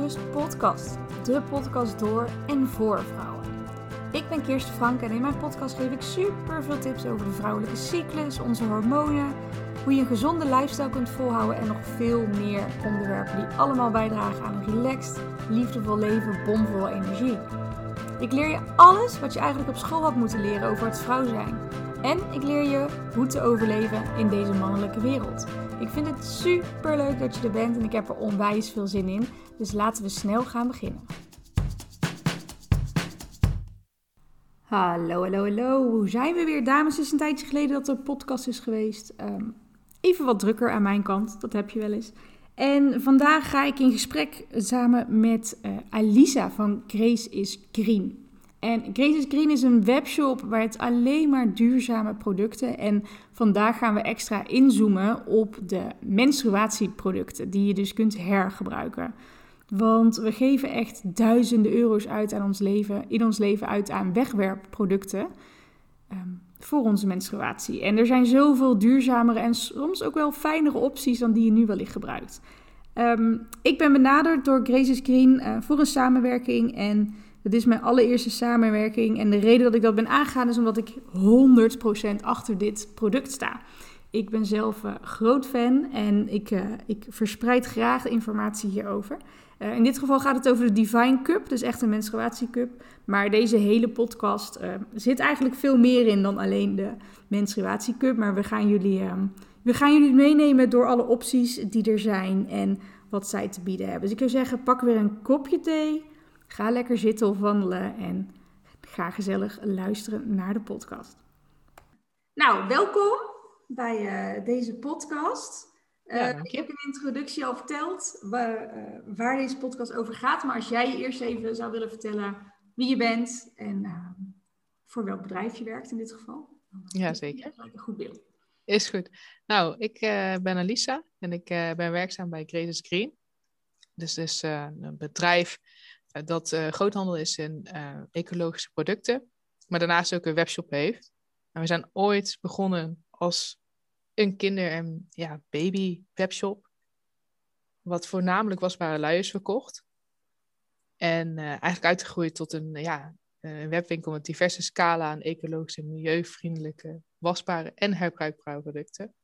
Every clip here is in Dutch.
Rust podcast. De podcast door en voor vrouwen. Ik ben Kirsten Frank en in mijn podcast geef ik super veel tips over de vrouwelijke cyclus, onze hormonen, hoe je een gezonde lifestyle kunt volhouden en nog veel meer onderwerpen die allemaal bijdragen aan een relaxed, liefdevol leven, bomvol energie. Ik leer je alles wat je eigenlijk op school had moeten leren over het vrouw zijn. En ik leer je hoe te overleven in deze mannelijke wereld. Ik vind het super leuk dat je er bent en ik heb er onwijs veel zin in. Dus laten we snel gaan beginnen. Hallo, hallo, hallo. Hoe zijn we weer? Dames, het is een tijdje geleden dat er een podcast is geweest. Ehm, even wat drukker aan mijn kant, dat heb je wel eens. En vandaag ga ik in gesprek samen met uh, Alisa van Grace is Green. En Grace is Green is een webshop waar het alleen maar duurzame producten. En vandaag gaan we extra inzoomen op de menstruatieproducten die je dus kunt hergebruiken. Want we geven echt duizenden euro's uit aan ons leven, in ons leven uit aan wegwerpproducten um, voor onze menstruatie. En er zijn zoveel duurzamere en soms ook wel fijnere opties dan die je nu wellicht gebruikt. Um, ik ben benaderd door Grace Green uh, voor een samenwerking en het is mijn allereerste samenwerking. En de reden dat ik dat ben aangegaan is omdat ik 100% achter dit product sta. Ik ben zelf uh, groot fan en ik, uh, ik verspreid graag informatie hierover. Uh, in dit geval gaat het over de Divine Cup, dus echt een menstruatiecup. Maar deze hele podcast zit eigenlijk veel meer in dan alleen de menstruatiecup. Maar we gaan, jullie, we gaan jullie meenemen door alle opties die er zijn en wat zij te bieden hebben. Dus ik zou zeggen, pak weer een kopje thee Ga lekker zitten of wandelen en ga gezellig luisteren naar de podcast. Nou, welkom bij uh, deze podcast. Uh, ik heb in de introductie al verteld waar, uh, waar, deze podcast over gaat. Maar als jij je eerst even zou willen vertellen wie je bent en voor welk bedrijf je werkt in dit geval. Ja, zeker. Een goed beeld. Is goed. Nou, ik ben Alisa en ik ben werkzaam bij Graces Green. Dus het is een bedrijf eh, dat uh, groothandel is in uh, ecologische producten, maar daarnaast ook een webshop heeft. En we zijn ooit begonnen als een kinder- en ja, baby-webshop, wat voornamelijk wasbare luiers verkocht. En eigenlijk uitgegroeid tot een, ja, een webwinkel met diverse scala aan ecologische, milieuvriendelijke, wasbare en herbruikbare producten.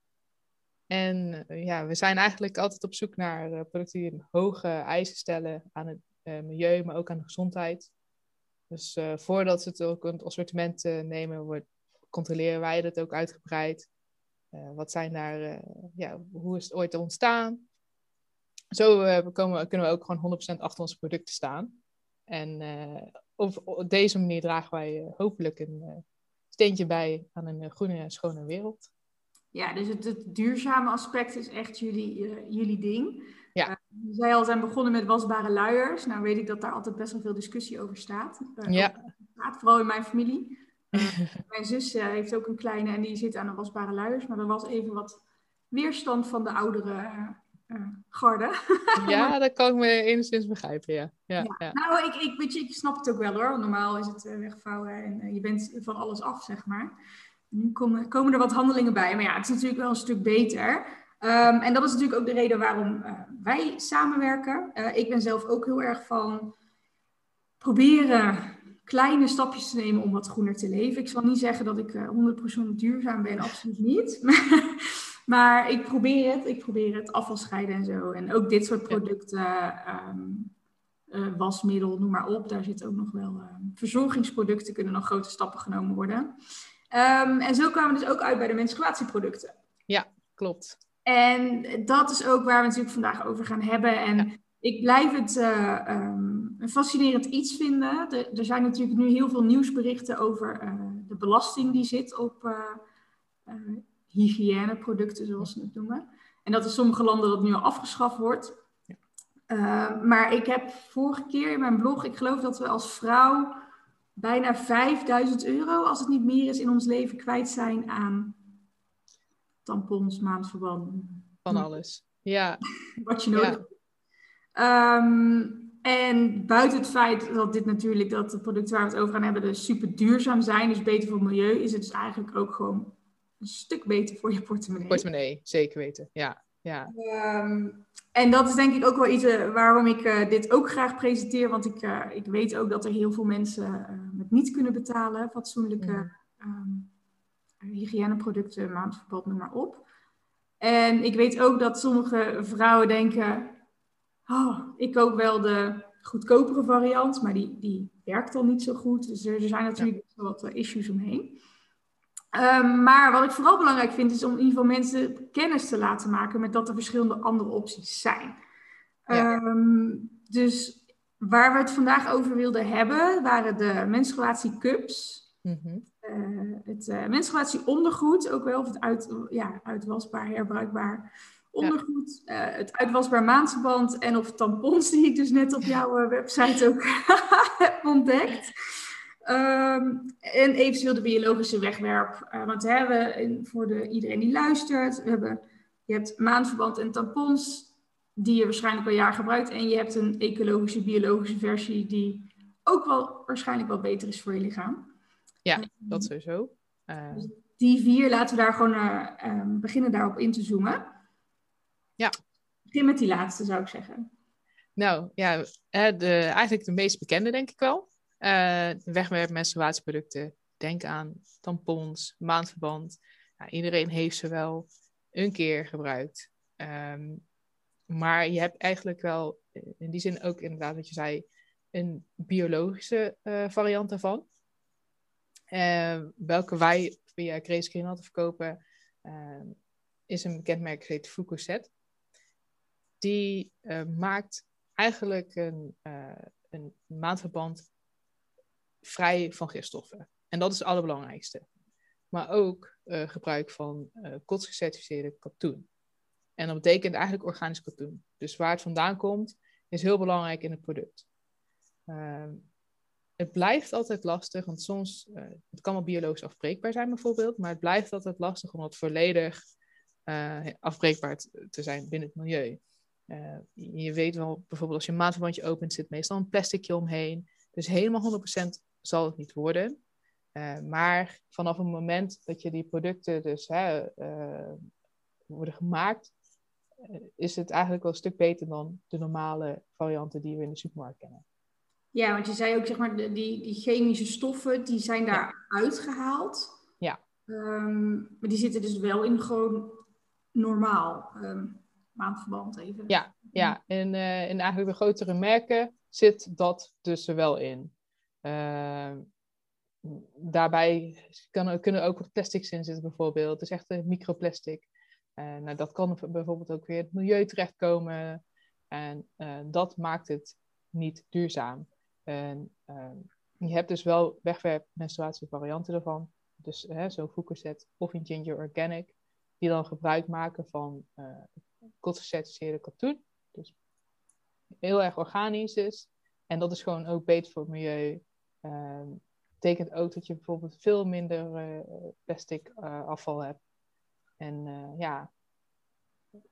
En ja, we zijn eigenlijk altijd op zoek naar producten die een hoge eisen stellen aan het milieu, maar ook aan de gezondheid. Dus uh, voordat ze het ook in het assortiment uh, nemen, wordt, controleren wij dat ook uitgebreid. wat zijn daar, ja, hoe is het ooit ontstaan? Zo komen, kunnen we ook gewoon 100% achter onze producten staan. En op, op, deze manier dragen wij hopelijk een steentje bij aan een groene en schone wereld. Ja, dus het, het duurzame aspect is echt jullie, jullie ding. Ja. Zij al zijn begonnen met wasbare luiers. Nou weet ik dat daar altijd best wel veel discussie over staat. Uh, ja. vooral in mijn familie. Uh, mijn zus heeft ook een kleine en die zit aan de wasbare luiers. Maar er was even wat weerstand van de oudere garde. ja, dat kan ik me enigszins begrijpen, ja. ja, ja. Nou, ik, ik, weet je, ik snap het ook wel hoor. Normaal is het wegvouwen en je bent van alles af, zeg maar. Nu komen, komen er wat handelingen bij. Maar ja, het is natuurlijk wel een stuk beter. Um, en dat is natuurlijk ook de reden waarom uh, wij samenwerken. Uh, ik ben zelf ook heel erg van proberen kleine stapjes te nemen om wat groener te leven. Ik zal niet zeggen dat ik uh, 100% duurzaam ben, absoluut niet. maar ik probeer het. Ik probeer het afval scheiden en zo. En ook dit soort producten, um, wasmiddel, noem maar op. Daar zitten ook nog wel verzorgingsproducten, kunnen nog grote stappen genomen worden. Um, en zo kwamen we dus ook uit bij de menstruatieproducten. Ja, klopt. En dat is ook waar we natuurlijk vandaag over gaan hebben. En ik blijf het uh, um, een fascinerend iets vinden. De, er zijn natuurlijk nu heel veel nieuwsberichten over uh, de belasting die zit op uh, hygiëneproducten, zoals ze het noemen. En dat in sommige landen dat nu al afgeschaft wordt. maar ik heb vorige keer in mijn blog, ik geloof dat we als vrouw bijna 5000 euro, als het niet meer is, in ons leven kwijt zijn aan tampons, maandverbanden. Van alles, ja. Wat je nodig hebt. Um, en buiten het feit dat dit natuurlijk, dat de producten waar we het over gaan hebben, dus super duurzaam zijn, dus beter voor het milieu, is het dus eigenlijk ook gewoon een stuk beter voor je portemonnee. Portemonnee, zeker weten, ja. ja. Ehm, en dat is denk ik ook wel iets uh, waarom ik uh, dit ook graag presenteer. Want ik, uh, ik weet ook dat er heel veel mensen het niet kunnen betalen. Fatsoenlijke mm. um, hygiëneproducten, maandverbod, noem maar op. En ik weet ook dat sommige vrouwen denken... Oh, ik koop wel de goedkopere variant, maar die, die werkt al niet zo goed. Dus er, er zijn natuurlijk ja. wat issues omheen. Um, maar wat ik vooral belangrijk vind, is om in ieder geval mensen kennis te laten maken met dat er verschillende andere opties zijn. Ja. Um, dus waar we het vandaag over wilden hebben, waren de menstruatiecups. Mm -hmm. Uh, het uh, menstruatieondergoed, ook wel, of het uit, ja, uitwasbaar, herbruikbaar ondergoed. Ja. Uh, het uitwasbaar maandverband en of tampons, die ik dus net op jouw website ook heb ontdekt. Um, en eventueel de biologische wegwerp. Want we hebben voor de, iedereen die luistert, we hebben, je hebt maandverband en tampons, die je waarschijnlijk al jaar gebruikt. En je hebt een ecologische, biologische versie die ook wel waarschijnlijk wel beter is voor je lichaam. Ja, dat sowieso. Uh... Dus die vier, laten we daar gewoon uh, beginnen daarop in te zoomen. Ja. Begin met die laatste, zou ik zeggen. Nou, ja, de, eigenlijk de meest bekende, denk ik wel. Uh, wegwerp menstruatieproducten. Denk aan tampons, maandverband. Nou, iedereen heeft ze wel een keer gebruikt. Um, maar je hebt eigenlijk wel, in die zin ook inderdaad wat je zei, een biologische uh, variant daarvan. Uh, welke wij via Grace Green hadden verkopen, uh, is een bekend merk geheet Fucoset. Die maakt eigenlijk een, een maandverband vrij van gifstoffen. En dat is het allerbelangrijkste. Maar ook uh, gebruik van uh, kotsgecertificeerde katoen. En dat betekent eigenlijk organisch katoen. Dus waar het vandaan komt, is heel belangrijk in het product. Uh, het blijft altijd lastig, want soms, uh, het kan wel biologisch afbreekbaar zijn bijvoorbeeld, maar het blijft altijd lastig om het volledig afbreekbaar te zijn binnen het milieu. je weet wel, bijvoorbeeld als je een maandverbandje opent, zit meestal een plasticje omheen. Dus helemaal 100% zal het niet worden. Maar vanaf het moment dat je die producten dus hè, worden gemaakt, is het eigenlijk wel een stuk beter dan de normale varianten die we in de supermarkt kennen. Ja, want je zei ook, zeg maar, die, die chemische stoffen, die zijn daar ja. uitgehaald. Ja. Um, maar die zitten dus wel in gewoon normaal um, maandverband even. Ja, ja. En in eigenlijk de grotere merken zit dat dus er wel in. Uh, daarbij kan, kunnen ook wat plastics in zitten bijvoorbeeld. Het is echt een microplastic. Uh, nou, dat kan bijvoorbeeld ook weer het milieu terechtkomen. En uh, dat maakt het niet duurzaam. En ehm, je hebt dus wel wegwerp varianten ervan. Dus zo'n Fucoset of in Ginger Organic. Die dan gebruik maken van uh, katoen. Dus heel erg organisch is. En dat is gewoon ook beter voor het milieu. Uh, betekent ook dat je bijvoorbeeld veel minder uh, plastic uh, afval hebt. En ja,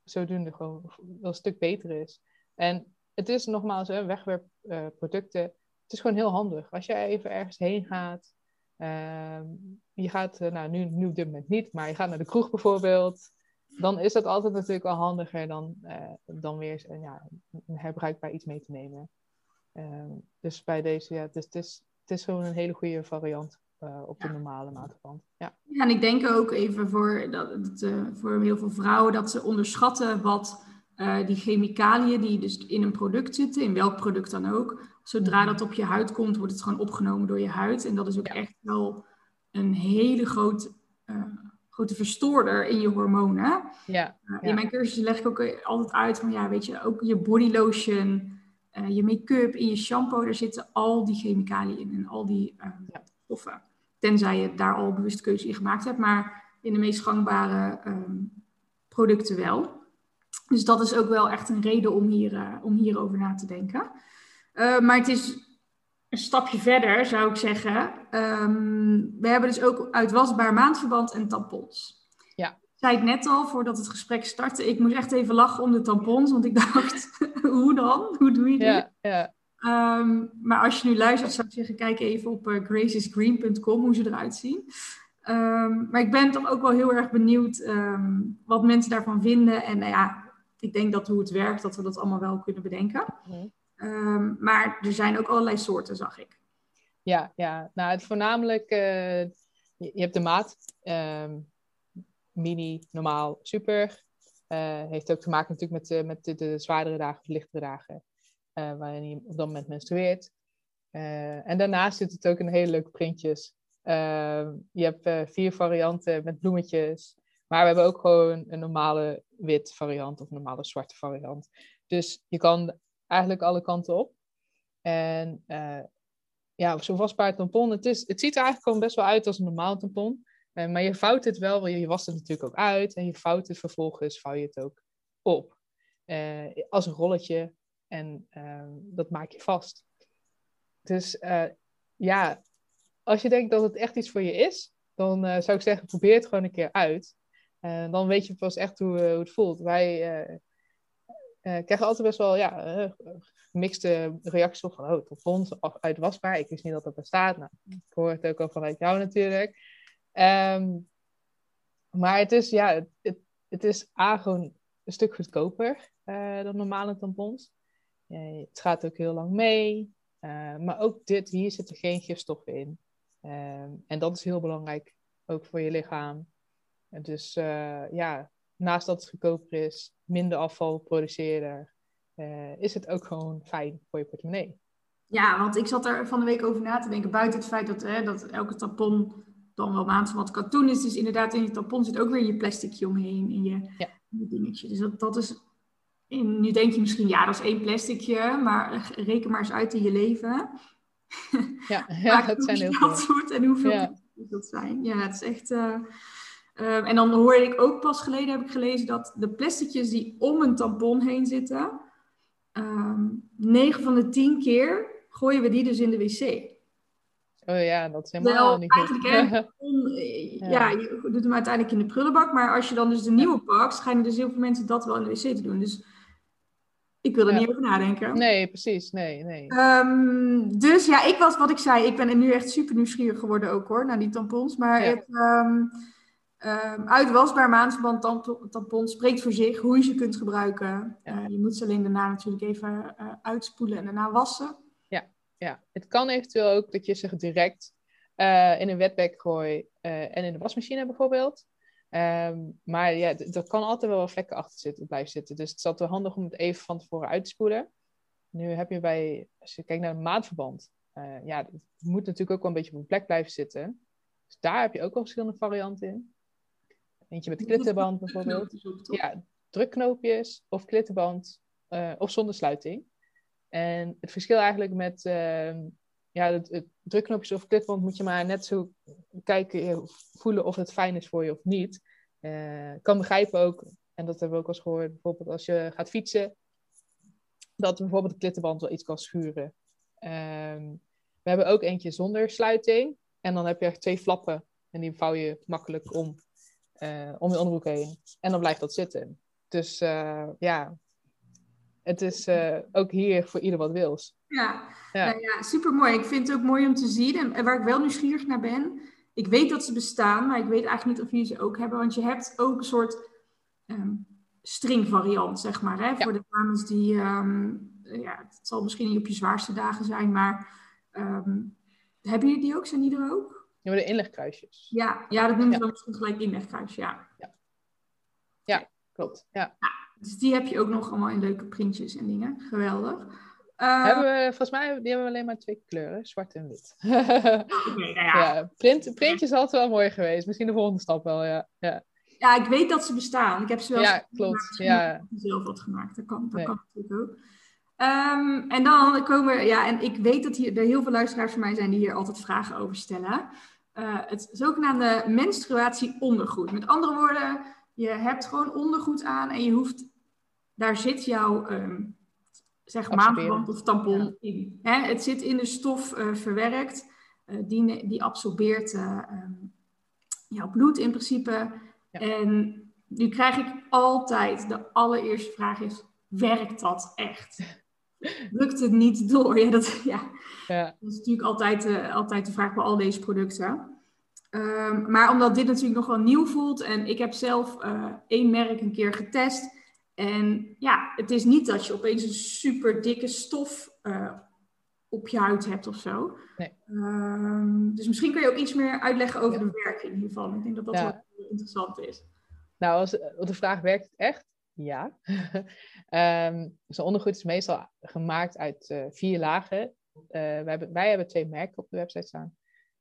zodoende gewoon wel een stuk beter is. En het is nogmaals, hè, wegwerpproducten, het is gewoon heel handig. Als jij even ergens heen gaat, ehm, je gaat, nou nu, nu op dit moment niet, maar je gaat naar de kroeg bijvoorbeeld, dan is dat altijd natuurlijk wel handiger dan, dan weer ja, een herbruikbaar iets mee te nemen. Ehm, dus bij deze, ja, het is, het is, het is gewoon een hele goede variant uh, op de ja. normale maatverband. Ja. ja, en ik denk ook even voor, dat, dat uh, voor heel veel vrouwen dat ze onderschatten wat uh, die chemicaliën die dus in een product zitten, in welk product dan ook, zodra mm. dat op je huid komt, wordt het gewoon opgenomen door je huid. En dat is ook echt wel een hele grote, grote verstoorder in je hormonen. Ja, in mijn cursus leg ik ook altijd uit van, ja, weet je, ook je body lotion uh, je make-up, in je shampoo, daar zitten al die chemicaliën in en al die uh, ja. stoffen. Tenzij je daar al bewust keuze in gemaakt hebt, maar in de meest gangbare um, producten wel. Dus dat is ook wel echt een reden om, hier, om hierover na te denken. Maar het is een stapje verder, zou ik zeggen. Um, we hebben dus ook uitwasbaar maandverband en tampons zei ik net al, voordat het gesprek startte, ik moest echt even lachen om de tampons, want ik dacht, hoe dan? Hoe doe je dit? Ja, ja. Um, maar als je nu luistert, zou ik zeggen, kijk even op uh, gracesgreen.com hoe ze eruit zien. Um, maar ik ben toch ook wel heel erg benieuwd um, wat mensen daarvan vinden. En nou ja, ik denk dat hoe het werkt, dat we dat allemaal wel kunnen bedenken. Mhm. Ehm, maar er zijn ook allerlei soorten, zag ik. Ja, ja. nou het voornamelijk, eh, je, hebt de maat, ehm, mini, normaal, super. Eh, heeft ook te maken natuurlijk met, de, met de, de zwaardere dagen of lichtere dagen, eh, waarin je op dat moment menstrueert. Eh, en daarnaast zit het ook in hele leuke printjes. Ehm, je hebt eh, vier varianten met bloemetjes. Maar we hebben ook gewoon een normale wit variant of een normale zwarte variant. Dus je kan eigenlijk alle kanten op. En uh, ja, zo'n vastbaar tampon, het, is, het ziet er eigenlijk gewoon best wel uit als een normaal tampon. Uh, maar je vouwt het wel, want je, je wast het natuurlijk ook uit. En je vouwt het vervolgens, vouw je het ook op. Uh, als een rolletje. En ehm, dat maak je vast. Dus ja, als je denkt dat het echt iets voor je is, dan zou ik zeggen, probeer het gewoon een keer uit. Dan weet je pas echt hoe, hoe het voelt. Wij krijgen altijd best wel ja, gemixte reacties van, oh, tampons uitwasbaar. Ik wist niet dat dat bestaat. Nou, ik hoor het ook al vanuit jou natuurlijk. Um, maar het is, ja, het, het, is A, gewoon een stuk goedkoper uh, dan normale tampons. Uh, het gaat ook heel lang mee. Uh, maar ook dit, hier zitten geen gifstoffen in. Um, en dat is heel belangrijk, ook voor je lichaam. En dus ja, naast dat het goedkoper is, minder afval produceren, uh, is het ook gewoon fijn voor je portemonnee. Ja, want ik zat er van de week over na te denken. Buiten het feit dat, hè, dat elke tampon dan wel maand van wat katoen is. Dus inderdaad, in je tampon zit ook weer je plasticje omheen. In je, ja. in je dingetje. Dus dat, dat is... Nu denk je misschien, ja, dat is één plasticje. Maar reken maar eens uit in je leven. Ja, ja dat zijn heel veel. En hoeveel ja. dat zijn. Ja, het is echt... Uh, uh, en dan hoorde ik ook pas geleden, heb ik gelezen, dat de plasticjes die om een tampon heen zitten um, 9 van de 10 keer gooien we die dus in de wc. Oh ja, dat is helemaal Wel, niet eigenlijk, hè, on, ja. ja. je doet hem uiteindelijk in de prullenbak. Maar als je dan dus de nieuwe pakt, schijnen dus heel veel mensen dat wel in de wc te doen. Dus ik wil er ja. niet over nadenken. Nee, precies. Nee, nee. Um, dus ja, ik was wat ik zei. Ik ben er nu echt super nieuwsgierig geworden ook hoor, naar die tampons. Maar ja. het, um, Um, uitwasbaar maandverband tampon spreekt voor zich hoe je ze kunt gebruiken. Ja. Uh, je moet ze alleen daarna natuurlijk even uh, uitspoelen en daarna wassen. Ja, ja, het kan eventueel ook dat je ze direct uh, in een wetbek gooit en in de wasmachine bijvoorbeeld. Um, maar ja, er kan altijd wel vlekken achter zitten, blijven zitten. Dus het is altijd wel handig om het even van tevoren uit te spoelen. Nu heb je bij, als je kijkt naar een maandverband, ja, het moet natuurlijk ook wel een beetje op een plek blijven zitten. Dus daar heb je ook wel verschillende varianten in. Eentje met klittenband bijvoorbeeld. Ja, drukknoopjes of klittenband uh, of zonder sluiting. En het verschil eigenlijk met uh, ja, het, het drukknoopjes of klittenband moet je maar net zo kijken, voelen of het fijn is voor je of niet. Uh, kan begrijpen ook, en dat hebben we ook al eens gehoord, bijvoorbeeld als je gaat fietsen, dat bijvoorbeeld de klittenband wel iets kan schuren. Um, we hebben ook eentje zonder sluiting. En dan heb je echt twee flappen en die vouw je makkelijk om uh, om je onderbroek heen. En dan blijft dat zitten. Dus uh, ja, het is uh, ook hier voor ieder wat wils. Ja, ja. Nou ja super mooi. Ik vind het ook mooi om te zien. En, en, waar ik wel nieuwsgierig naar ben, ik weet dat ze bestaan, maar ik weet eigenlijk niet of jullie ze ook hebben. Want je hebt ook een soort um, stringvariant, zeg maar. Hè? Ja. Voor de dames die, um, ja, het zal misschien niet op je zwaarste dagen zijn, maar um, hebben jullie die ook? Zijn die er ook? Ja, maar de inlegkruisjes. Ja, ja dat noemen ze dan misschien gelijk inlegkruis, ja. Ja, ja klopt. Ja. ja. Dus die heb je ook nog allemaal in leuke printjes en dingen. Geweldig. Uh, hebben we, volgens mij die hebben we alleen maar twee kleuren, zwart en wit. okay, nou ja. ja. print, printjes is altijd wel mooi geweest. Misschien de volgende stap wel, ja. ja. Ja, ik weet dat ze bestaan. Ik heb ze wel ja, klopt. Ja. zelf wat gemaakt. Dat kan, dat nee. kan natuurlijk ook. Um, en dan komen we, ja, en ik weet dat hier, er heel veel luisteraars van mij zijn die hier altijd vragen over stellen uh, het zogenaamde menstruatieondergoed. Met andere woorden, je hebt gewoon ondergoed aan en je hoeft, daar zit jouw um, zeg maandverband of tampon ja. in. Hè? Het zit in de stof uh, verwerkt, uh, die, die absorbeert um, jouw bloed in principe. Ja. En nu krijg ik altijd, de allereerste vraag is, werkt dat echt? Lukt het niet door? Ja, dat, ja. ja. dat is natuurlijk altijd, uh, altijd de vraag bij al deze producten. Um, maar omdat dit natuurlijk nog wel nieuw voelt en ik heb zelf uh, één merk een keer getest En ja, het is niet dat je opeens een super dikke stof uh, op je huid hebt of zo. Nee. Um, dus misschien kun je ook iets meer uitleggen over de werking hiervan. Ik denk dat dat wel interessant is. Nou, als, de vraag werkt het echt? Ja. um, Zo'n ondergoed is meestal gemaakt uit uh, vier lagen. Uh, wij, hebben, wij hebben twee merken op de website staan.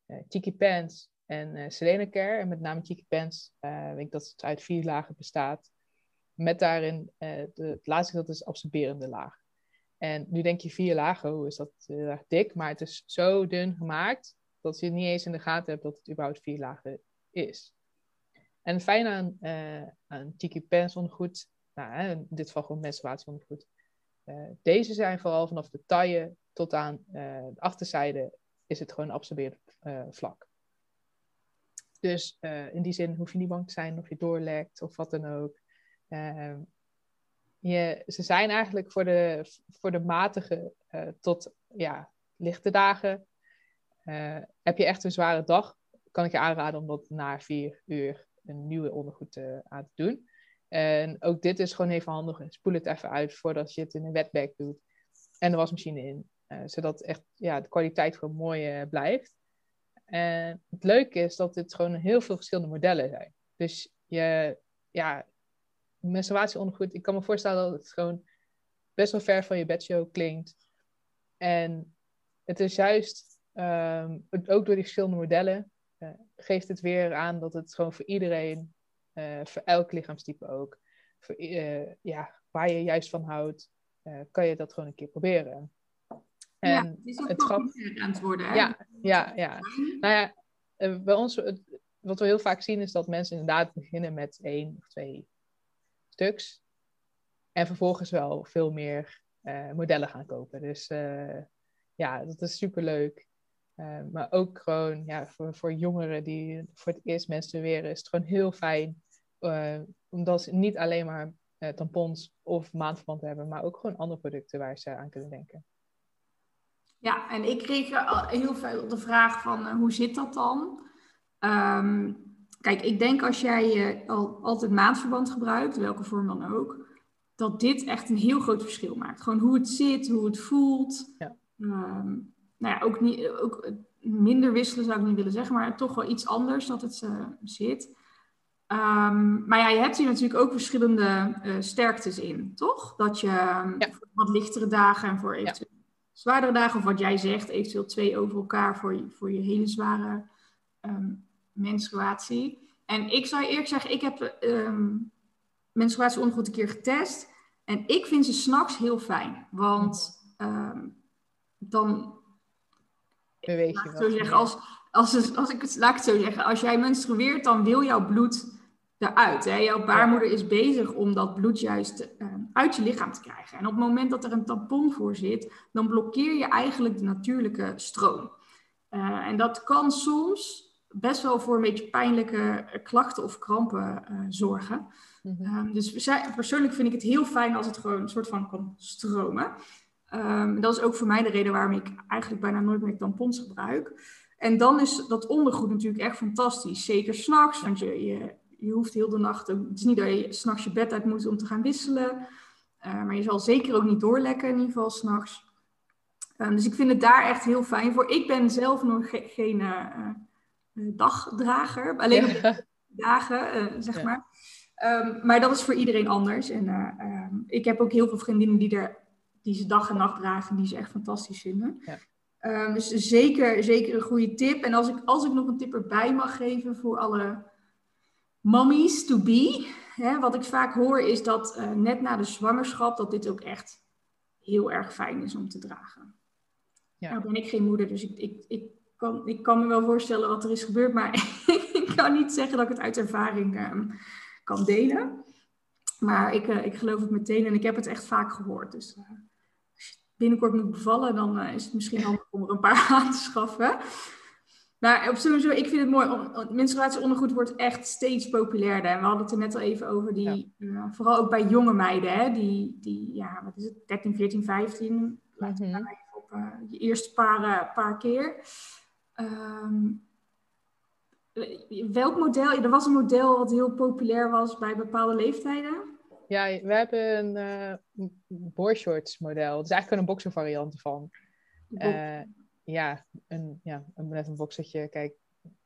Uh, Tiki Pants en Selena Care. En met name Tiki Pants weet ik dat het uit vier lagen bestaat. Met daarin, de, het laatste gedeelte is absorberende laag. En nu denk je vier lagen, hoe is dat heel erg dik? Maar het is zo dun gemaakt dat je niet eens in de gaten hebt dat het überhaupt vier lagen is. En het fijne aan, aan Tiki Pants ondergoed, nou, in dit geval gewoon menstruatieondergoed. Uh, deze zijn vooral vanaf de taille tot aan uh, de achterzijde is het gewoon absorbeerd vlak. Dus in die zin hoef je niet bang te zijn of je doorlekt of wat dan ook. Ehm, je, ze zijn eigenlijk voor de, voor de matige tot ja, lichte dagen. Heb je echt een zware dag, kan ik je aanraden om dat na vier uur een nieuwe ondergoed aan te doen. En ook dit is gewoon even handig. Spoel het even uit voordat je het in een wetbag doet. En de wasmachine in. zodat echt ja, de kwaliteit gewoon mooi blijft. En het leuke is dat dit gewoon heel veel verschillende modellen zijn. Dus je, ja, menstruatieondergoed, ik kan me voorstellen dat het gewoon best wel ver van je bedshow klinkt. En het is juist, um, ook door die verschillende modellen, uh, geeft het weer aan dat het gewoon voor iedereen, uh, voor elk lichaamstype ook, voor, uh, ja, waar je juist van houdt, kan je dat gewoon een keer proberen. En ja, het is ook het grap... aan het worden. Hè? Ja, ja, ja. Nou ja, bij ons, wat we heel vaak zien is dat mensen inderdaad beginnen met één of twee stuks. En vervolgens wel veel meer modellen gaan kopen. Dus ja, dat is super leuk. Uh, maar ook gewoon ja, voor, voor jongeren die voor het eerst menstrueren, is het gewoon heel fijn. Omdat ze niet alleen maar tampons of maandverband hebben, maar ook gewoon andere producten waar ze aan kunnen denken. Ja, en ik kreeg heel veel de vraag van hoe zit dat dan? Um, Kijk, ik denk als jij al, altijd maandverband gebruikt, welke vorm dan ook, dat dit echt een heel groot verschil maakt. Gewoon hoe het zit, hoe het voelt. Ja. Um, nou ja, ook, niet, ook minder wisselen zou ik niet willen zeggen, maar toch wel iets anders dat het uh, zit. Um, maar ja, je hebt hier natuurlijk ook verschillende uh, sterktes in, toch? Dat je ja. voor wat lichtere dagen en voor eventueel ja. zwaardere dagen, of wat jij zegt, eventueel twee over elkaar voor je, voor je hele zware menstruatie. En ik zou eerlijk zeggen, ik heb um, menstruatieondergoed een keer getest. En ik vind ze s'nachts heel fijn. Want dan... Beweeg je zo zeggen, als, als, als ik het, laat ik het zo zeggen. Als jij menstrueert, dan wil jouw bloed eruit. Hè? Jouw baarmoeder is bezig om dat bloed juist um, uit je lichaam te krijgen. En op het moment dat er een tampon voor zit, dan blokkeer je eigenlijk de natuurlijke stroom. Uh, en dat kan soms best wel voor een beetje pijnlijke klachten of krampen uh, zorgen. Mm dus persoonlijk vind ik het heel fijn als het gewoon een soort van kan stromen. Um, dat is ook voor mij de reden waarom ik eigenlijk bijna nooit meer tampons gebruik. En dan is dat ondergoed natuurlijk echt fantastisch. Zeker s'nachts, want je, je, je hoeft heel de nacht... Het is niet dat je s'nachts je bed uit moet om te gaan wisselen. Uh, maar je zal zeker ook niet doorlekken, in ieder geval s'nachts. Um, dus ik vind het daar echt heel fijn voor. Ik ben zelf nog ge geen... Uh, dagdrager. Alleen op dagen, uh, zeg maar. Um, maar dat is voor iedereen anders. En um, ik heb ook heel veel vriendinnen die, er, die ze dag en nacht dragen, die ze echt fantastisch vinden. Ja. Dus zeker, zeker een goede tip. En als ik, als ik nog een tip erbij mag geven voor alle mommies to be. Hè, wat ik vaak hoor is dat uh, net na de zwangerschap, dat dit ook echt heel erg fijn is om te dragen. Ja. Nou ben ik geen moeder, dus ik, ik, ik kan, ik kan me wel voorstellen wat er is gebeurd, maar ik kan niet zeggen dat ik het uit ervaring ehm, kan delen. Maar ik, uh, ik geloof het meteen en ik heb het echt vaak gehoord. Dus uh, als je binnenkort moet bevallen, dan is het misschien handig om er een paar aan te schaffen. Maar op sowieso, ik vind het mooi. Menstruatieondergoed wordt echt steeds populairder. En we hadden het er net al even over, die, ja. vooral ook bij jonge meiden, hè, die, die, ja, wat is het, 13, 14, 15. Laten we even op je eerste paar, paar keer. Um, welk model? Er was een model wat heel populair was bij bepaalde leeftijden. Ja, we hebben een uh, boardshorts model. Het is eigenlijk een boxer variant ervan. Uh, ja, een, ja, een, net een boxertje. Kijk,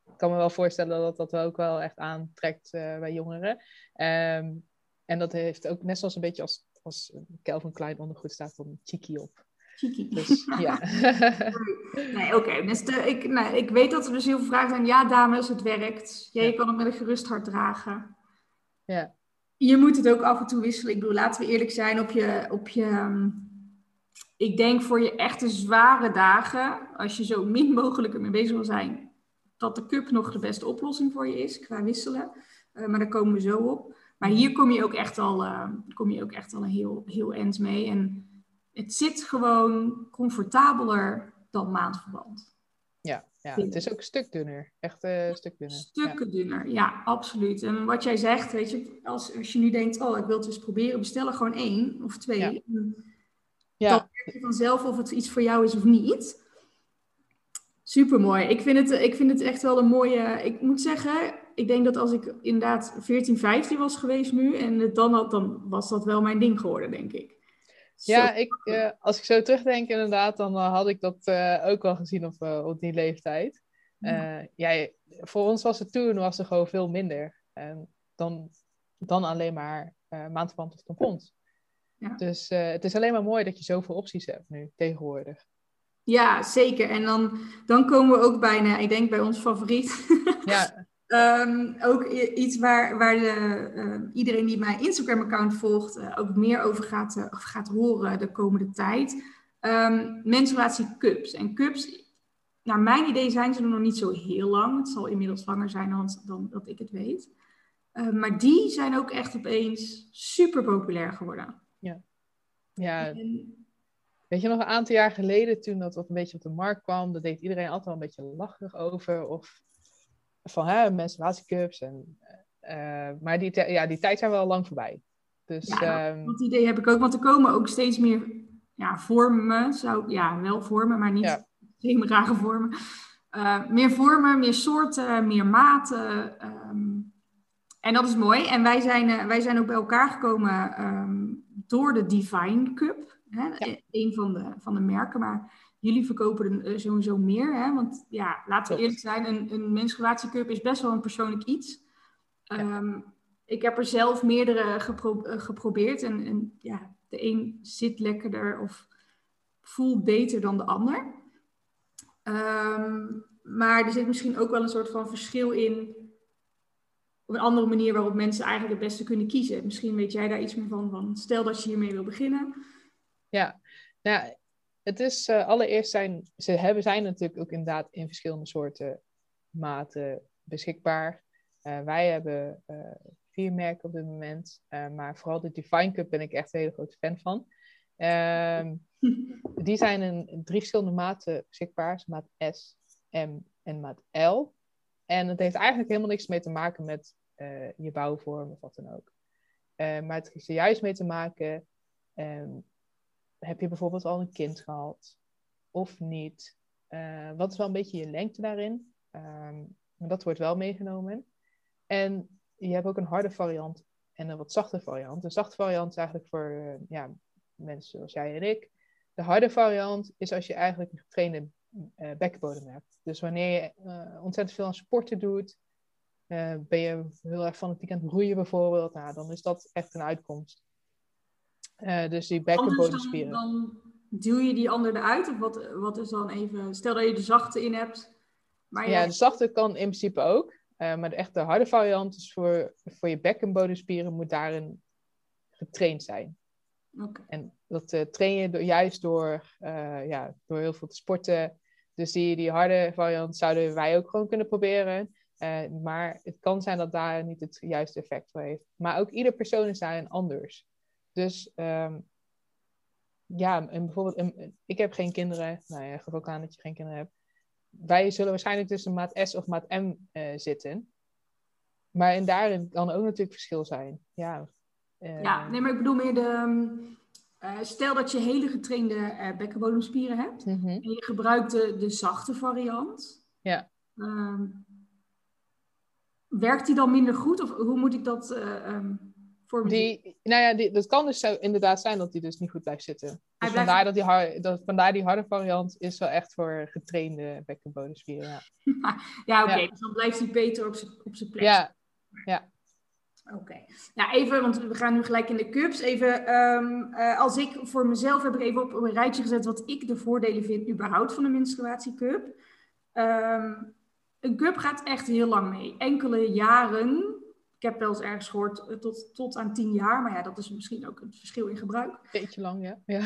ik kan me wel voorstellen dat dat ook wel echt aantrekt uh, bij jongeren. Um, en dat heeft ook net zoals een beetje als, als Calvin Klein ondergoed staat van cheeky op. Cheeky. Dus ja. nee, oké. Dus ik, nou, ik weet dat er dus heel veel vragen zijn. Ja, dames, het werkt. Ja, je kan het met een gerust hart dragen. Ja. Je moet het ook af en toe wisselen. Ik bedoel, laten we eerlijk zijn op je... Op je ehm, ik denk voor je echte zware dagen, als je zo min mogelijk ermee bezig wil zijn, dat de cup nog de beste oplossing voor je is qua wisselen. Uh, maar daar komen we zo op. Maar hier kom je ook echt al, uh, kom je ook echt al een heel, heel eind mee. En het zit gewoon comfortabeler dan maandverband. Ja, ja het is ook een stuk dunner. Echt uh, een stuk dunner. Stukken ja. dunner, ja, absoluut. En wat jij zegt, weet je, als, als je nu denkt, oh, ik wil het eens proberen, bestel er gewoon één of twee. Ja. Je vanzelf of het iets voor jou is of niet. Super mooi. Ik vind, het, ik vind het echt wel een mooie. Ik moet zeggen, ik denk dat als ik inderdaad 14, 15 was geweest nu en het dan had, dan was dat wel mijn ding geworden, denk ik. Ja, ik, uh, als ik zo terugdenk inderdaad, dan uh, had ik dat uh, ook wel gezien op, op die leeftijd. Ja. ja. voor ons was het toen was er gewoon veel minder. En dan, dan alleen maar maandverband of tampons. Ja. Dus het is alleen maar mooi dat je zoveel opties hebt nu tegenwoordig. Ja, zeker. En dan, dan komen we ook bijna, ik denk bij ons favoriet. Ja. um, ook iets waar, waar de, uh, iedereen die mijn Instagram-account volgt uh, ook meer over gaat, uh, gaat horen de komende tijd. Um, menstruatiecups. En cups, naar mijn idee zijn ze nog niet zo heel lang. Het zal inmiddels langer zijn dan, dan dat ik het weet. maar die zijn ook echt opeens super populair geworden. Ja. En, Weet je nog, een aantal jaar geleden, toen dat wat een beetje op de markt kwam, dat deed iedereen altijd wel een beetje lachig over. Of van hè, menstruatiecups. En, uh, maar die, ja, die tijd zijn wel lang voorbij. Dus, ja, um, dat idee heb ik ook, want er komen ook steeds meer ja, vormen. Zou, ja, wel vormen, maar niet ja. rare vormen. Uh, meer vormen, meer soorten, meer maten. Um, en dat is mooi. En wij zijn, uh, wij zijn ook bij elkaar gekomen um, door de Divine Cup. Hè? Ja. Een van de, van de merken. Maar jullie verkopen er sowieso meer. Hè? Want ja, laten we eerlijk zijn, een, een menstruatiecup is best wel een persoonlijk iets. Ja. Um, ik heb er zelf meerdere gepro geprobeerd. En, en, ja, de een zit lekkerder of voelt beter dan de ander. Um, maar er zit misschien ook wel een soort van verschil in. Op een andere manier waarop mensen eigenlijk het beste kunnen kiezen. Misschien weet jij daar iets meer van. van stel dat je hiermee wil beginnen. Ja, nou, het is uh, allereerst zijn ze hebben, zijn natuurlijk ook inderdaad in verschillende soorten maten beschikbaar. Uh, wij hebben uh, vier merken op dit moment, maar vooral de Divine Cup ben ik echt een hele grote fan van. Ehm, die zijn in drie verschillende maten beschikbaar, maat S, M en maat L. En het heeft eigenlijk helemaal niks mee te maken met je bouwvorm of wat dan ook. maar het heeft er juist mee te maken um, heb je bijvoorbeeld al een kind gehad of niet? Uh, wat is wel een beetje je lengte daarin? Um, dat wordt wel meegenomen. En je hebt ook een harde variant en een wat zachte variant. De zachte variant is eigenlijk voor ja, mensen zoals jij en ik. De harde variant is als je eigenlijk een getrainde uh, bekkenbodem hebt. Dus wanneer je ontzettend veel aan sporten doet, ben je heel erg fanatiek aan het roeien bijvoorbeeld, nou, dan is dat echt een uitkomst. Uh, dus die bekkenbodemspieren. Dan, dan duw je die ander eruit? Of wat, wat is dan even... Stel dat je de zachte in hebt. Maar ja, de zachte kan in principe ook. Uh, maar de echte harde variant is voor, voor je bekkenbodemspieren moet daarin getraind zijn. Okay. En dat uh, train je door, juist door, ja, door heel veel te sporten. Dus die, die harde variant zouden wij ook gewoon kunnen proberen. Maar het kan zijn dat daar niet het juiste effect voor heeft. Maar ook ieder persoon is daarin anders. Dus um, ja, en bijvoorbeeld, ik heb geen kinderen. Nou ja, geef ook aan dat je geen kinderen hebt. Wij zullen waarschijnlijk tussen maat S of maat M uh, zitten. Maar en daarin kan ook natuurlijk verschil zijn. Ja, uh, ja nee, maar ik bedoel meer de... Uh, stel dat je hele getrainde uh, bekkenbodemspieren hebt. Mm -hmm. En je gebruikt de, de zachte variant. Ja. Um, werkt die dan minder goed? Of hoe moet ik dat... Um, voor muziek. Die, nou ja, die, dat kan dus zo inderdaad zijn dat die dus niet goed blijft zitten. Dus blijft- vandaar, dat die dat, vandaar die harde variant is wel echt voor getrainde bekkenbodemspieren. Ja, Ja, oké. Ja. Dus dan blijft hij beter op zijn op zijn plek. ja, Oké. Nou, even, want we gaan nu gelijk in de cups. Even, ehm, eh, als ik voor mezelf heb ik even op een rijtje gezet wat ik de voordelen vind überhaupt van een menstruatiecup. Ehm, een cup gaat echt heel lang mee. Enkele jaren. Ik heb wel eens ergens gehoord eh, tot, tot aan tien jaar. Maar ja, dat is misschien ook het verschil in gebruik. beetje lang, ja.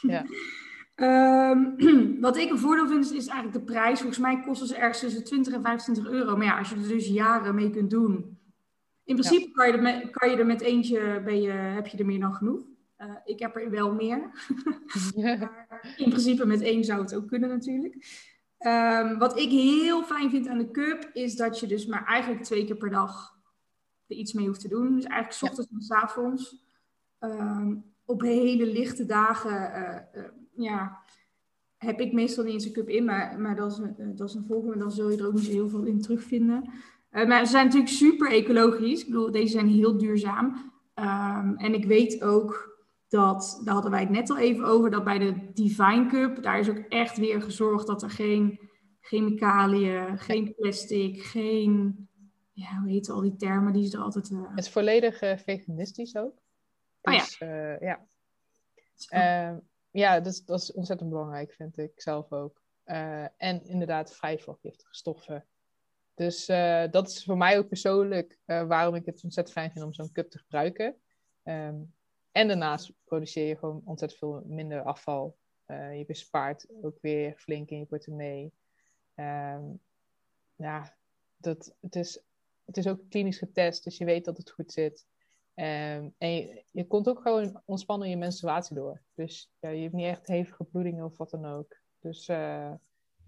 ja. Ehm, wat ik een voordeel vind, is, is eigenlijk de prijs. Volgens mij kosten ze ergens tussen 20 en 25 euro. Maar ja, als je er dus jaren mee kunt doen. In principe kan, je er met, kan je er met eentje, ben je, heb je er meer dan genoeg. Eh, ik heb er wel meer. Maar in principe met één zou het ook kunnen natuurlijk. Ehm, wat ik heel fijn vind aan de cup, is dat je dus maar eigenlijk twee keer per dag er iets mee hoeft te doen. Dus eigenlijk 's ochtends en 's avonds. Ehm, op hele lichte dagen eh, eh, ja, heb ik meestal niet eens een cup in, maar, maar dat, is een, dat is een volgende. Dan zul je er ook niet zo heel veel in terugvinden. Maar ze zijn natuurlijk super ecologisch. Ik bedoel, deze zijn heel duurzaam. Ehm, en ik weet ook dat, daar hadden wij het net al even over, dat bij de Divine Cup, daar is ook echt weer gezorgd dat er geen chemicaliën, geen plastic, geen, ja, hoe heet al die termen die ze er altijd... eh, Het is volledig eh, veganistisch ook. Oh ja. Dus, eh, ja. Ehm, ja, dat is, dat is ontzettend belangrijk, vind ik zelf ook. En inderdaad vrij van giftige stoffen. Dus dat is voor mij ook persoonlijk waarom ik het ontzettend fijn vind om zo'n cup te gebruiken. Ehm, en daarnaast produceer je gewoon ontzettend veel minder afval. Eh, je bespaart ook weer flink in je portemonnee. Ehm, ja, dat, het, is, het is ook klinisch getest, dus je weet dat het goed zit. Ehm, en je, je komt ook gewoon ontspannen je menstruatie door. Dus ja, je hebt niet echt hevige bloedingen of wat dan ook. Dus, eh,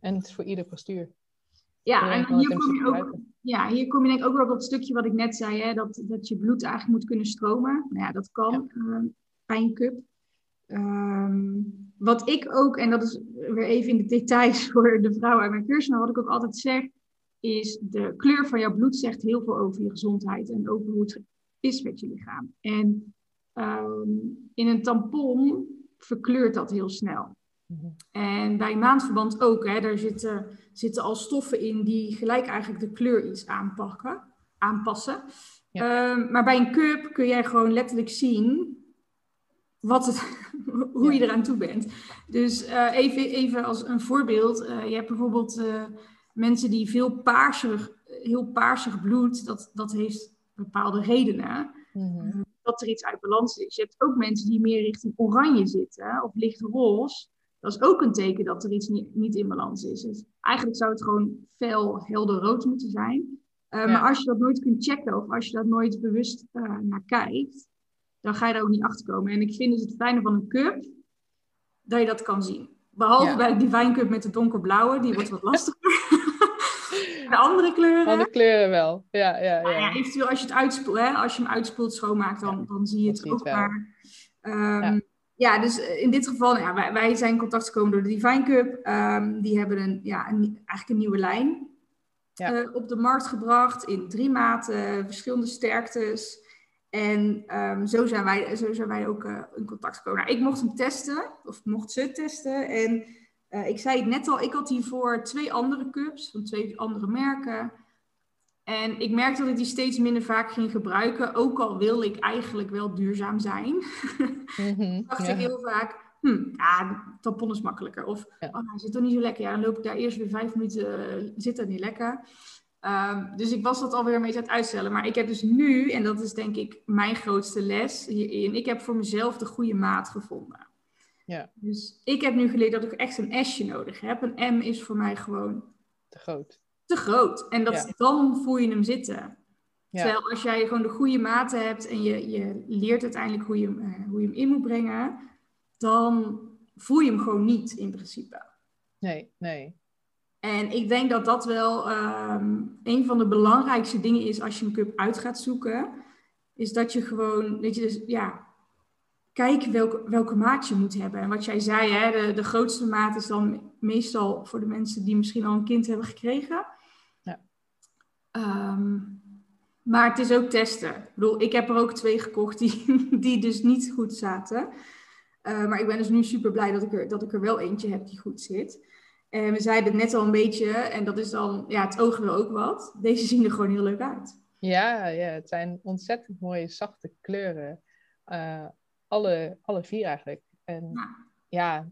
en het is voor ieder postuur. Ja, en hier in kom, je ook, gebruiken. Ja, hier kom je denk ik ook weer op dat stukje wat ik net zei, hè, dat, dat je bloed eigenlijk moet kunnen stromen. Nou ja, dat kan eh, bij een cup. Ehm, wat ik ook, en dat is weer even in de details voor de vrouwen uit mijn cursus, maar wat ik ook altijd zeg, is de kleur van jouw bloed zegt heel veel over je gezondheid en over hoe het is met je lichaam. En ehm, in een tampon verkleurt dat heel snel. En bij maandverband ook, hè, daar zitten, zitten al stoffen in die gelijk eigenlijk de kleur iets aanpakken, aanpassen. Ehm, maar bij een cup kun jij gewoon letterlijk zien wat het, hoe je eraan toe bent. Dus eh, even, even als een voorbeeld, eh, je hebt bijvoorbeeld eh, mensen die veel paarsig, heel paarsig bloed, dat, dat heeft bepaalde redenen Mhm. dat er iets uit balans is. Je hebt ook mensen die meer richting oranje zitten of licht roze. Dat is ook een teken dat er iets niet, niet in balans is. Dus eigenlijk zou het gewoon fel helder rood moeten zijn. Uh, Ja. Maar als je dat nooit kunt checken of als je dat nooit bewust uh, naar kijkt, dan ga je daar ook niet achter komen. En ik vind dus het fijne van een cup dat je dat kan zien. Behalve Ja. bij de Divine Cup met de donkerblauwe, die wordt wat lastiger. de andere kleuren. Alle kleuren wel. Ja, ja, ja, ja. eventueel als je het uitspoelt, hè, als je hem uitspoelt, schoonmaakt, dan, dan zie je het ook. Maar, ehm, Ja. dus eh, in dit geval, ja, wij, wij zijn in contact gekomen door de Divine Cup. Ehm, die hebben een, ja, een, eigenlijk een nieuwe lijn Ja. eh, op de markt gebracht in drie maten, verschillende sterktes. En ehm, zo, zijn wij, zo zijn wij ook eh, in contact gekomen. Nou, ik mocht hem testen, of mocht ze testen. En ik zei het net al, ik had hiervoor twee andere cups van twee andere merken. En ik merkte dat ik die steeds minder vaak ging gebruiken. Ook al wil ik eigenlijk wel duurzaam zijn. Mhm, dacht ja. ik heel vaak, hm, ja, tampon is makkelijker. Of, Ja. oh, hij zit toch niet zo lekker. Ja, dan loop ik daar eerst weer vijf minuten, eh, zit dat niet lekker. Ehm, dus ik was dat alweer een beetje aan het uitstellen. Maar ik heb dus nu, en dat is denk ik mijn grootste les hierin, ik heb voor mezelf de goede maat gevonden. Ja. Dus ik heb nu geleerd dat ik echt een S'je nodig heb. Een M is voor mij gewoon Te groot. Te groot. En dat, Ja. dan voel je hem zitten. Ja. Terwijl als jij gewoon de goede maten hebt en je, je leert uiteindelijk hoe je, hem, eh, hoe je hem in moet brengen, dan voel je hem gewoon niet in principe. Nee, nee. En ik denk dat dat wel ehm, een van de belangrijkste dingen is als je een cup uit gaat zoeken. Is dat je gewoon, weet je, dus ja, kijk welke, welke maat je moet hebben. En wat jij zei, hè, de, de grootste maat is dan meestal voor de mensen die misschien al een kind hebben gekregen. Ehm, Maar het is ook testen. Ik bedoel, ik heb er ook twee gekocht die, die dus niet goed zaten. Uh, maar ik ben dus nu super blij dat ik, er, dat ik er wel eentje heb die goed zit. En we zeiden het net al een beetje, en dat is dan, ja, het oog wil ook wat. Deze zien er gewoon heel leuk uit. Ja, ja het zijn ontzettend mooie, zachte kleuren. Uh, alle, alle vier eigenlijk. En ja,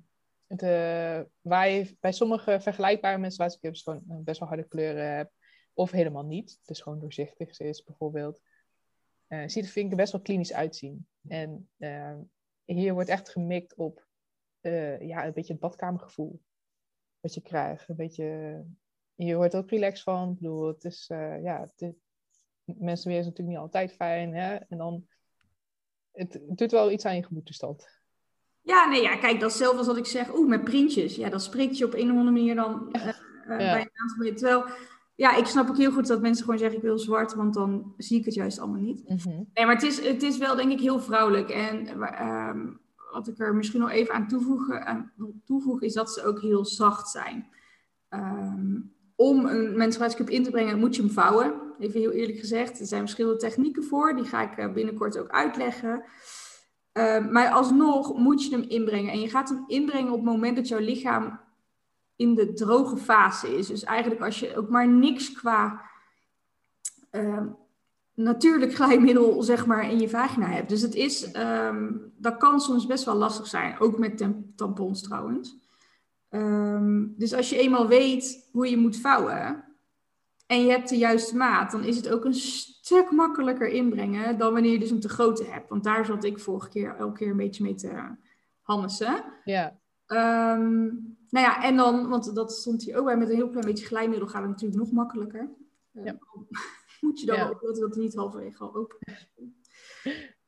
de, waar je bij sommige vergelijkbare menstruatiecups gewoon best wel harde kleuren hebt. Of helemaal niet. Dus gewoon doorzichtig is bijvoorbeeld. Uh, ziet er vind ik best wel klinisch uitzien. En uh, hier wordt echt gemikt op uh, ja, een beetje het badkamergevoel. Wat je krijgt. Een beetje, je wordt ook relaxed van. Ik bedoel, het is, ja, het, mensen weer is natuurlijk niet altijd fijn. Hè? En dan, het, het doet wel iets aan je gemoedtoestand. Ja, nee, ja, kijk, dat is zelf als wat ik zeg, oeh, met printjes. Ja, dat spreekt je op een of andere manier dan uh, ja. bij een aantal Terwijl, ja, ik snap ook heel goed dat mensen gewoon zeggen, ik wil zwart, want dan zie ik het juist allemaal niet. Mm -hmm. Nee, maar het is, het is wel, denk ik, heel vrouwelijk. En um, wat ik er misschien nog even aan toevoegen, aan toevoegen is dat ze ook heel zacht zijn. Um, om een menstruatiecup in te brengen, moet je hem vouwen. Even heel eerlijk gezegd. Er zijn verschillende technieken voor. Die ga ik binnenkort ook uitleggen. Uh, maar alsnog moet je hem inbrengen. En je gaat hem inbrengen op het moment dat jouw lichaam in de droge fase is. Dus eigenlijk als je ook maar niks qua uh, natuurlijk glijmiddel zeg maar, in je vagina hebt. Dus het is, um, dat kan soms best wel lastig zijn. Ook met tampons trouwens. Um, dus als je eenmaal weet hoe je moet vouwen en je hebt de juiste maat, dan is het ook een stuk makkelijker inbrengen dan wanneer je dus een te grote hebt. Want daar zat ik vorige keer elke keer een beetje mee te hammessen. Ja. Um, nou ja, en dan, want dat stond hier ook bij, met een heel klein beetje glijmiddel gaat het natuurlijk nog makkelijker. Uh, ja. moet je dan ja. opletten dat het niet halverwege al open is.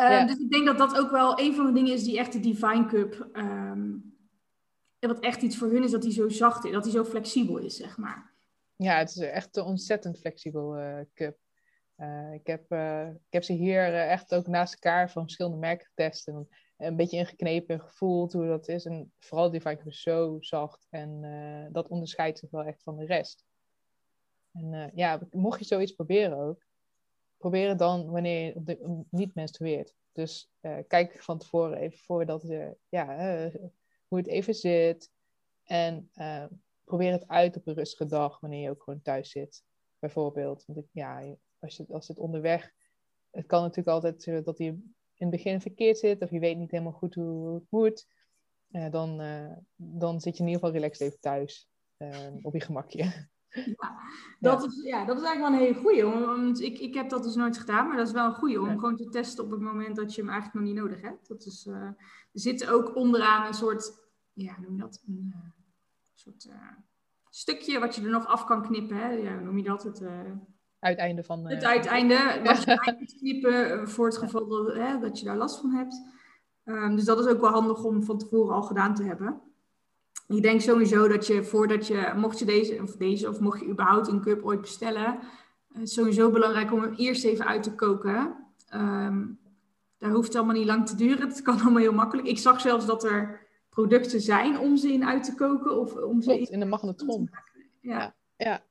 Uh, ja. Dus ik denk dat dat ook wel een van de dingen is die echt de Divine Cup, um, wat echt iets voor hun is, dat die zo zacht is, dat die zo flexibel is, zeg maar. Ja, het is echt een ontzettend flexibel uh, cup. Uh, ik, heb, ik heb ze hier echt ook naast elkaar van verschillende merken getest. En een beetje ingeknepen gevoeld hoe dat is. En vooral die Viking is zo zacht. En dat onderscheidt zich wel echt van de rest. En ja, mocht je zoiets proberen ook, probeer het dan wanneer je de, niet menstrueert. Dus kijk van tevoren even voordat je, ja, hoe het even zit. En probeer het uit op een rustige dag, wanneer je ook gewoon thuis zit, bijvoorbeeld. Want ik, ja, als, je, als het onderweg, het kan natuurlijk altijd dat hij in het begin verkeerd zit, of je weet niet helemaal goed hoe, het moet. Uh, dan, uh, dan zit je in ieder geval relaxed even thuis, op je gemakje. Ja dat, ja. Is, ja, dat is eigenlijk wel een hele goeie. Want ik, ik heb dat dus nooit gedaan, maar dat is wel een goeie om ja. gewoon te testen op het moment dat je hem eigenlijk nog niet nodig hebt. Dat is, er zit ook onderaan een soort, ja, noem je dat? Een, soort uh, stukje wat je er nog af kan knippen. Hè? Ja, noem je dat? Het uh, uiteinde van... het uiteinde, wat je knippen voor het geval dat, hè, dat je daar last van hebt. Um, dus dat is ook wel handig om van tevoren al gedaan te hebben. Ik denk sowieso dat je voordat je, mocht je deze of deze, of mocht je überhaupt een cup ooit bestellen, het is sowieso belangrijk om hem eerst even uit te koken. Um, daar hoeft het allemaal niet lang te duren. Het kan allemaal heel makkelijk. Ik zag zelfs dat er producten zijn om ze in uit te koken of om ze in, in de magnetron. Ja. ja. Ja,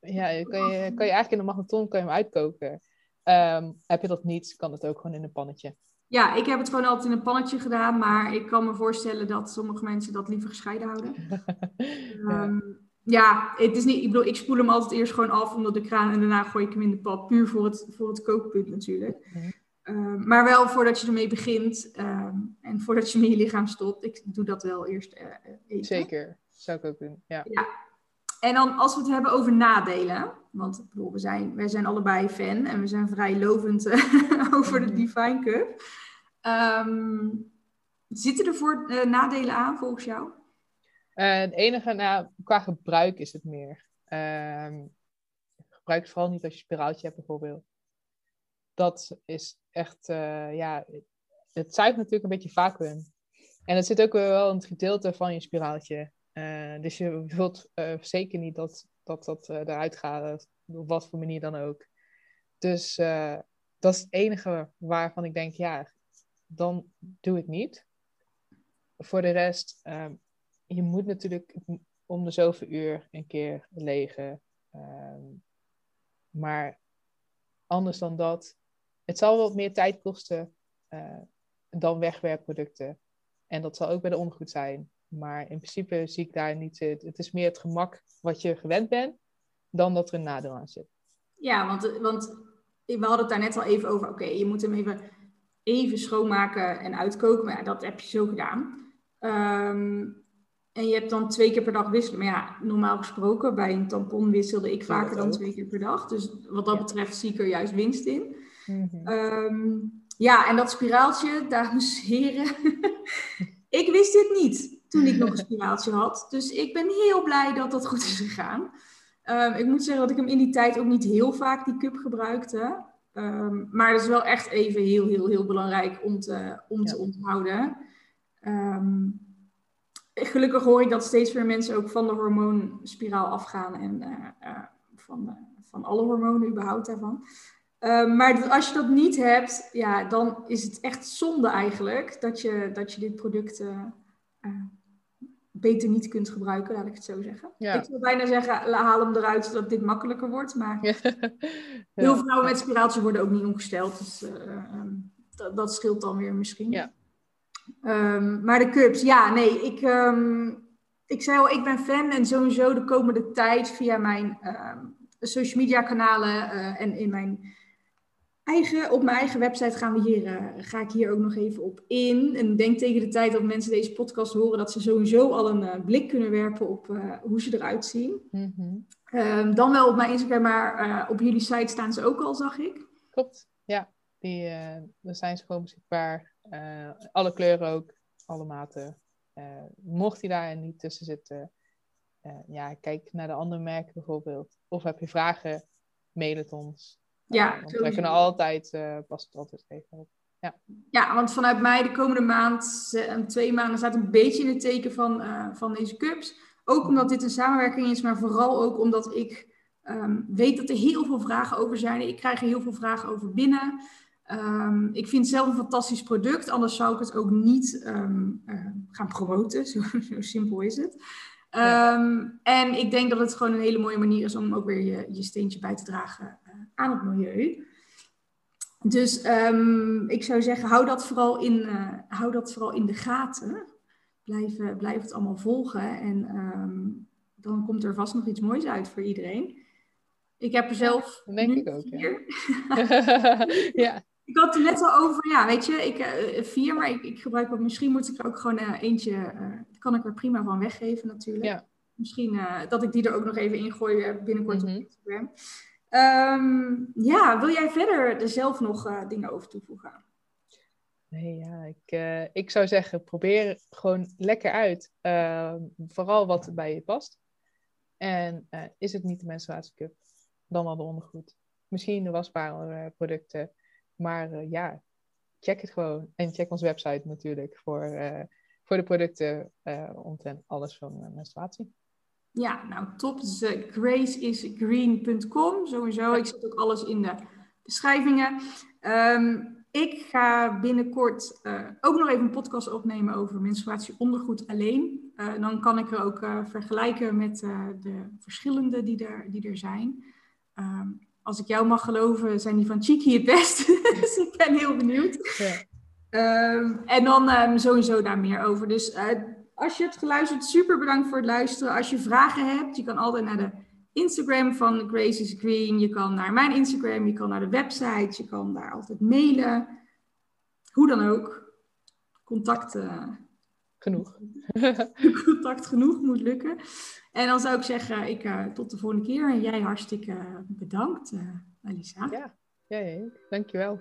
ja kan, je, kan je eigenlijk in de magnetron kan je hem uitkoken. Um, heb je dat niet, kan het ook gewoon in een pannetje. Ja, ik heb het gewoon altijd in een pannetje gedaan, maar ik kan me voorstellen dat sommige mensen dat liever gescheiden houden. ja. Um, ja, het is niet, ik bedoel, ik spoel hem altijd eerst gewoon af onder de kraan en daarna gooi ik hem in de pan, puur voor het, voor het kookpunt natuurlijk. Mm Um, maar wel voordat je ermee begint um, en voordat je hem in je lichaam stopt. Ik doe dat wel eerst uh, even. Zeker, zou ik ook doen. Ja. ja. En dan als we het hebben over nadelen. Want ik bedoel, we zijn, wij zijn allebei fan en we zijn vrij lovend uh, over de mhm. Divine Cup. Um, zitten er voor uh, nadelen aan volgens jou? het enige, nou, qua gebruik is het meer. gebruik het vooral niet als je spiraaltje hebt bijvoorbeeld dat is echt, uh, ja, het zuigt natuurlijk een beetje vacuüm. En het zit ook wel in het gedeelte van je spiraaltje. Uh, dus je wilt uh, zeker niet dat dat, dat eruit gaat, op wat voor manier dan ook. Dus dat is het enige waarvan ik denk, ja, dan doe het niet. Voor de rest, ehm, je moet natuurlijk om de zoveel uur een keer legen. Ehm, maar anders dan dat. Het zal wat meer tijd kosten dan wegwerkproducten. En dat zal ook bij de ondergoed zijn. Maar in principe zie ik daar niet het. Het is meer het gemak wat je gewend bent, dan dat er een nadeel aan zit. Ja, want, want we hadden het daar net al even over. Oké, je moet hem even, even schoonmaken en uitkoken. Maar ja, dat heb je zo gedaan. Ehm, en je hebt dan twee keer per dag wisselen. Maar ja, normaal gesproken, bij een tampon wisselde ik vaker dan twee keer per dag. Dus wat dat betreft zie ik er juist winst in. Mhm. Ehm, ja, en dat spiraaltje, dames en heren. ik wist dit niet toen ik nog een spiraaltje had. Dus ik ben heel blij dat dat goed is gegaan. Ehm, ik moet zeggen dat ik hem in die tijd ook niet heel vaak die cup gebruikte. Um, maar het is wel echt even heel, heel, heel belangrijk om te, om te onthouden. Ehm, gelukkig hoor ik dat steeds meer mensen ook van de hormoonspiraal afgaan en uh, uh, van, van alle hormonen überhaupt daarvan. maar als je dat niet hebt, ja, dan is het echt zonde eigenlijk dat je, dat je dit product beter niet kunt gebruiken, laat ik het zo zeggen. Ik zou bijna zeggen, haal hem eruit zodat dit makkelijker wordt. Maar heel veel vrouwen met spiraaltjes worden ook niet ongesteld. Dus uh, um, dat, dat, scheelt dan weer misschien. Ja. Um, maar de cups, ja, nee, ik, um, ik zei al, ik ben fan en sowieso de komende tijd via mijn social media kanalen uh, en in mijn eigen, op mijn eigen website gaan we hier, uh, ga ik hier ook nog even op in. En denk tegen de tijd dat mensen deze podcast horen, dat ze sowieso al een uh, blik kunnen werpen op uh, hoe ze eruit zien. Mm -hmm. um, dan wel op mijn Instagram, maar op jullie site staan ze ook al, zag ik. Klopt, ja. Die, daar zijn ze gewoon beschikbaar. alle kleuren ook, alle maten. mocht die daar niet tussen zitten, ja, kijk naar de andere merken bijvoorbeeld. Of heb je vragen, mail het ons. Ja, want wij kunnen altijd, uh, past het altijd even op. Ja. ja, want vanuit mij de komende maand en twee maanden staat een beetje in het teken van, uh, van deze cups. Ook omdat dit een samenwerking is, maar vooral ook omdat ik um, weet dat er heel veel vragen over zijn. Ik krijg er heel veel vragen over binnen. Um, ik vind het zelf een fantastisch product, anders zou ik het ook niet um, uh, gaan promoten. Zo, zo, simpel is het. En ik denk dat het gewoon een hele mooie manier is om ook weer je, je steentje bij te dragen aan het milieu. Dus um, ik zou zeggen, hou dat vooral in, uh, hou dat vooral in de gaten. Blijf, uh, blijf het allemaal volgen en um, dan komt er vast nog iets moois uit voor iedereen. Ik heb er zelf. Ja, denk ik ook. Ja. ja. Ik had het net al over, ja, weet je, ik, uh, vier, maar ik, ik gebruik ook, misschien moet ik er ook gewoon eentje, kan ik er prima van weggeven natuurlijk. Ja. Misschien dat ik die er ook nog even in gooi binnenkort mm -hmm. op Instagram. Um, ja, wil jij verder er zelf nog uh, dingen over toevoegen? Nee, ja, ik, uh, ik zou zeggen, probeer gewoon lekker uit. Uh, vooral wat bij je past. En eh, is het niet de menstruatiecup, dan wel de ondergoed. Misschien de wasbare producten. Maar ja, check het gewoon. En check onze website natuurlijk voor, voor de producten omtrent alles van menstruatie. Ja, nou top. Dus graceisgreen.com. Sowieso. Ik zet ook alles in de beschrijvingen. Um, ik ga binnenkort uh, ook nog even een podcast opnemen over menstruatieondergoed alleen. Uh, dan kan ik er ook vergelijken met de verschillende die er, die er zijn. Um, als ik jou mag geloven, zijn die van Cheeky het best. dus ik ben heel benieuwd. Ja. Um, en dan sowieso daar meer over. Dus als je hebt geluisterd, super bedankt voor het luisteren. Als je vragen hebt, je kan altijd naar de Instagram van Grace is Green. Je kan naar mijn Instagram, je kan naar de website, je kan daar altijd mailen. Hoe dan ook. Contact. Genoeg. contact genoeg moet lukken. En dan zou ik zeggen, ik, uh, tot de volgende keer. En jij hartstikke bedankt, uh, Alisa. Ja, jij, ja, dankjewel.